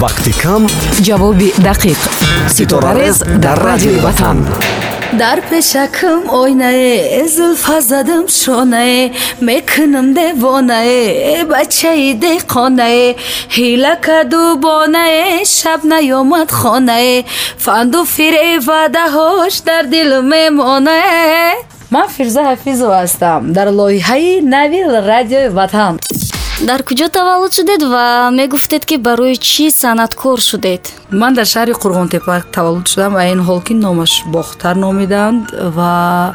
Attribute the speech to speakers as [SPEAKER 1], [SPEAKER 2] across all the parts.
[SPEAKER 1] вақти кам
[SPEAKER 2] ҷавоби дақиқ. Ситорарез дар радиои ватан.
[SPEAKER 3] Дар пешакам ойнае зулфа задам шонае мекунам девонае бачаи деҳқонае ҳила каду бонае шаб наёмад хонае фанду фиревадаҳош дар дил мемонае. Ман фирза ҳафизова ҳастам дар лоиҳаи нави радиои ватан
[SPEAKER 4] дар куҷо таваллуд шудед ва мегуфтед ки барои чӣ санъаткор шудед?
[SPEAKER 3] Ман дар шаҳри қурғонтепа таваллуд шудам ва ин ҳол ки номаш бохтар номиданд ва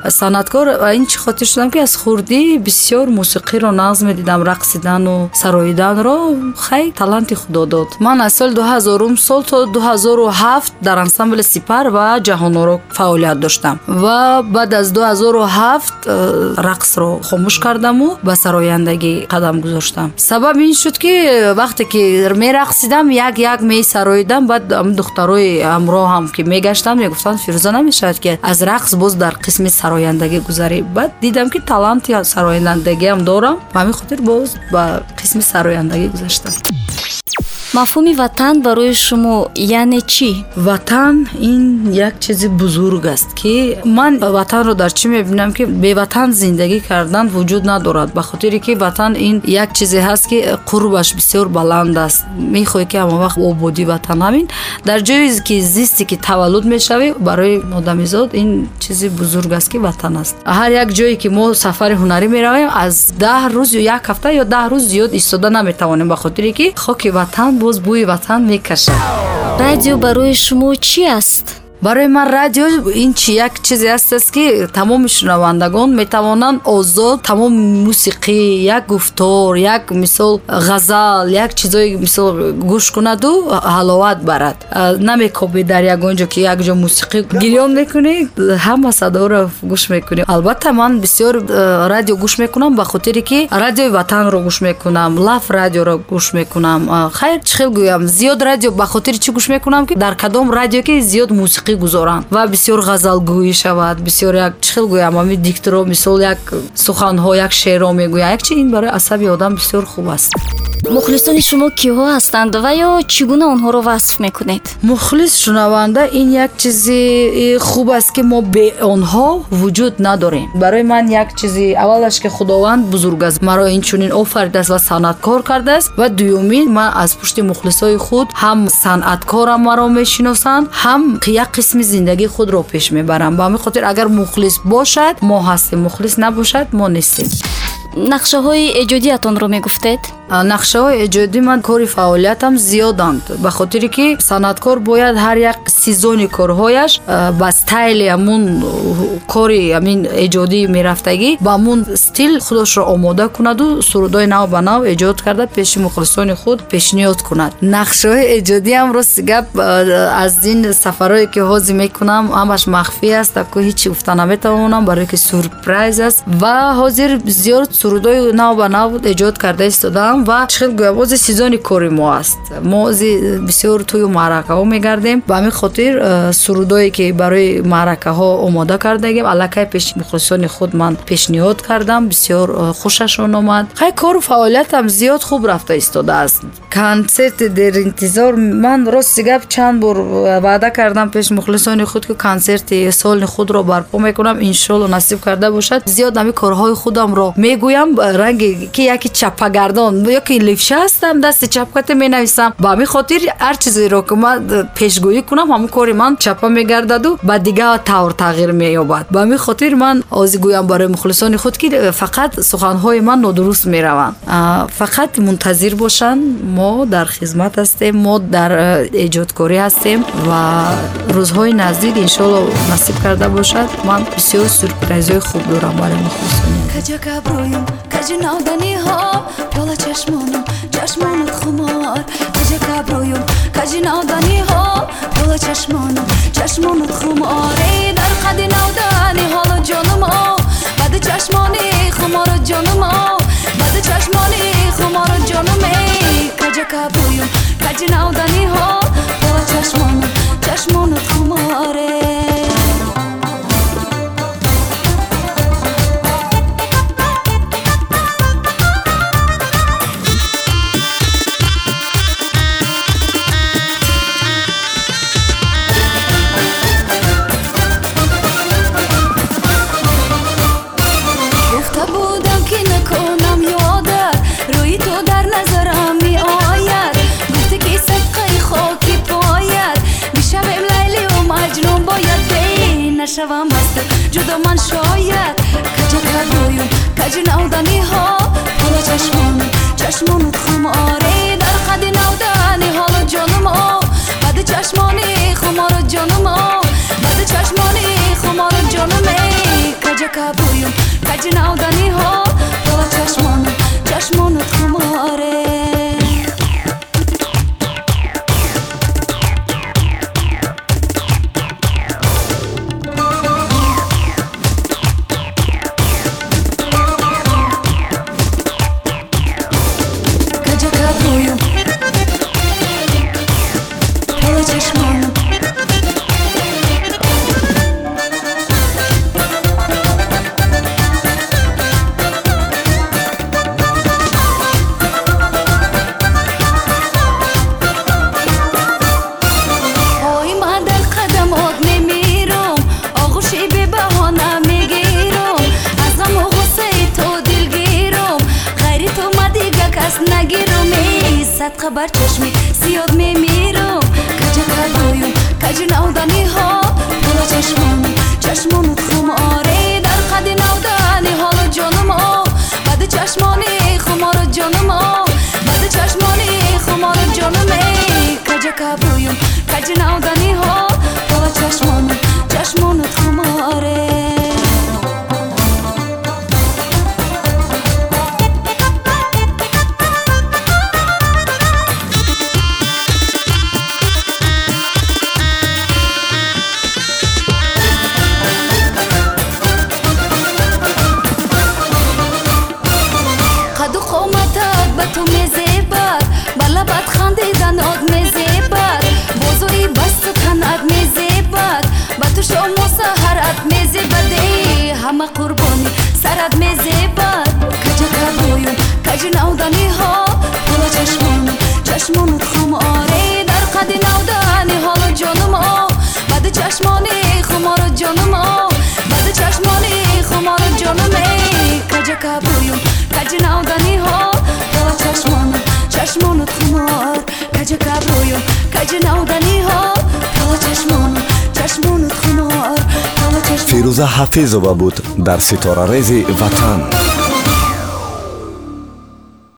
[SPEAKER 3] санъаткор ин чӣ хотир шудам ки аз хурдӣ бисёр мусиқиро нағз медидам рақсидану сароиданро хай таланти худо дод. Ман аз соли дуҳазорум сол то дуҳазору ҳафт дар ансамбли сипар ва ҷаҳоноро фаъолият доштам. Ва баъд аз дуҳазору ҳафт э, рақсро хомӯш кардаму ба сарояндагӣ қадам гузоштам сабаб ин шуд ки вақте ки мерақсидам як як месароидам баъд духтарои ҳамроҳам ки мегаштам мегуфтанд фирӯза намешавад ки аз рақс боз дар қисми сарояндагӣ гузарӣ. Баъд дидам ки таланти сарояндагиам дорам. Ба ҳамин хотир боз ба қисми сарояндагӣ гузаштам
[SPEAKER 4] мафҳуми ватан барои шумо яъне чӣ?
[SPEAKER 3] Ватан ин як чизи бузург аст ки ман ватанро дар чӣ мебинам ки беватан зиндагӣ кардан вуҷуд надорад ба хотире ки ватан ин як чизе ҳаст ки қурбаш бисёр баланд аст. Мехоҳӣ ки ҳамавақт ободӣ ватан ҳамин. Дар ҷое ки зисте ки таваллуд мешавӣ барои одамизод ин чизи бузург аст ки ватан аст. Ҳар як ҷое ки мо сафари ҳунарӣ меравем аз даҳ рӯз ё як ҳафта ё даҳ рӯз зиёд истода наметавонем ба хотире ки хоки ватан боз бӯи ватан мекашад.
[SPEAKER 4] Радио барои шумо чӣ аст
[SPEAKER 3] барои ман радио ин чи як чизе ҳастаст ки тамоми шунавандагон метавонанд озод тамоми мусиқӣ як гуфтор як мисол ғазал як чизои мисол гӯш кунаду ҳаловат барад. Намекобӣ дар ягон ҷо ки як ҷо мусиқӣ гирён мекунӣ ҳама садоро гӯш мекунӣ. Албатта ман бисёр радио гӯш мекунам ба хотире ки радиои ватанро гӯш мекунам лаф радиоро гӯш мекунам. Хайр чӣ хел гӯям? Зиёд радио ба хотири чӣ гӯш мекунам ки дар кадом радио ки зиёд мусиқӣ гузоранд ва бисёр ғазалгӯӣ шавад. Бисёр як чӣ хел гӯям ами диктро мисол як суханҳо як шеърро мегӯям як чи ин барои асаби одам бисёр хуб аст.
[SPEAKER 4] Мухлисони шумо киҳо ҳастанд ва ё чӣ гуна онҳоро васф мекунед?
[SPEAKER 3] Мухлис шунаванда ин як чизи хуб аст ки мо бе онҳо вуҷуд надорем. Барои ман як чизи аввалаш ки худованд бузург аст. Маро инчунин офаридааст ва санъаткор кардааст ва дуюмин ман аз пушти мухлисои худ ҳам санъаткорам маро мешиносанд ҳам як қисми зиндагии худро пеш мебарам ба ҳамин хотир агар мухлис бошад мо ҳастем мухлис набошад мо нестем
[SPEAKER 4] нақшаҳои эҷодиятонро мегуфтед?
[SPEAKER 3] Нақшаҳои эҷодӣ ман кори фаъолиятам зиёданд ба хотире ки санъаткор бояд ҳар як сезони корҳояш ба стайли ҳамун кори ҳамин эҷодӣ мерафтагӣ ба ҳамун стил худашро омода кунаду сурудҳои нав ба нав эҷод карда пеши мухлисони худ пешниҳод кунад. Нақшаҳои эҷодиам рости гап аз ин сафарҳое ки ҳозир мекунам ҳамаш махфӣ аст тако ҳичи гуфта наметавонам барое ки сурпрайз аст. Ва ҳозир зиёд сурудҳои нав ба нав эҷод карда истодам гӯям ва чӣ хел гӯям ози сезони кори мо аст. Мо ози бисёр тӯю маъракаҳо мегардем ба ҳамин хотир э, сурудое ки барои маъракаҳо омода кардагем аллакай пеши мухлисони худ ман пешниҳод кардам бисёр э, хушашон омад хай кору фаъолиятам зиёд хуб рафта истодааст консерти деринтизор ман рости гап чанд бор э, ваъда кардам пеши мухлисони худ ки консерти соли худро барпо мекунам иншоалло насиб карда бошад зиёд ҳамин корҳои худамро мегӯям ранги ки яки чаппагардон ё ки левша ҳастам дасти чапкате менависам. Ба ҳамин хотир ҳар чизеро ки ман пешгӯӣ кунам ҳамин кори ман чаппа мегардаду ба дигар тавр тағйир меёбад. Ба ҳамин хотир ман ози гӯям барои мухлисони худ ки фақат суханҳои ман нодуруст мераванд. Фақат мунтазир бошанд. Мо дар хизмат ҳастем мо дар эҷодкорӣ ҳастем ва рӯзҳои наздик иншоалло насиб карда бошад. Ман бисёр сюрпрайзҳои хуб дорам барои мухлисони
[SPEAKER 5] کجا گبرویم کجا نادنی ها؟ پیاله چشمانم چشمانت خمار. کجا گبرویم کجا نادنی ها؟ پیاله چشمانم چشمانت خمار. ای در قد نادنی حالا جانم او بعد چشمانی خمار جانم او بعد چشمانی خمار جانم ای. کجا گبرویم کجا نشوم بسته. جدا من شاید کجا کردویم؟ کجی نودنی ها؟ حالا چشمون چشمون خم آره در قد نودنی حالا جانم او بعد چشمانی خمارا جانم او بعد چشمانی خمارا جانم ای. کجا کردویم؟ کجی نودنی ها؟ حالا چشمون چشمون چشمانم پل چشمانم нагирӯ садқа бар чашми зиёд мемирам каҷа кардоюм каҷи навданиҳо ҳола чашмону чашмону хуморе дар қади навдани ҳоло ҷонум о бади чашмони хуморо ҷонум تو میزیبر بالا باد خندیدن آد میزیبر بزرگی بست تنات میزیبر با تو شما سهر ات میزیبدی همه قربانی سرت میزیبر کجا کردویم کجا نودانی ها. حالا چشمانو چشمانو خم آره در قد نودانی حالا جانم آ. بعد چشمانی خمارو جانم آ. بعد چشمانی خمارو جانم ای. کجا کبرویم کجا نودانی ها.
[SPEAKER 1] Фирӯза ҳафизова буд дар ситорарези ватан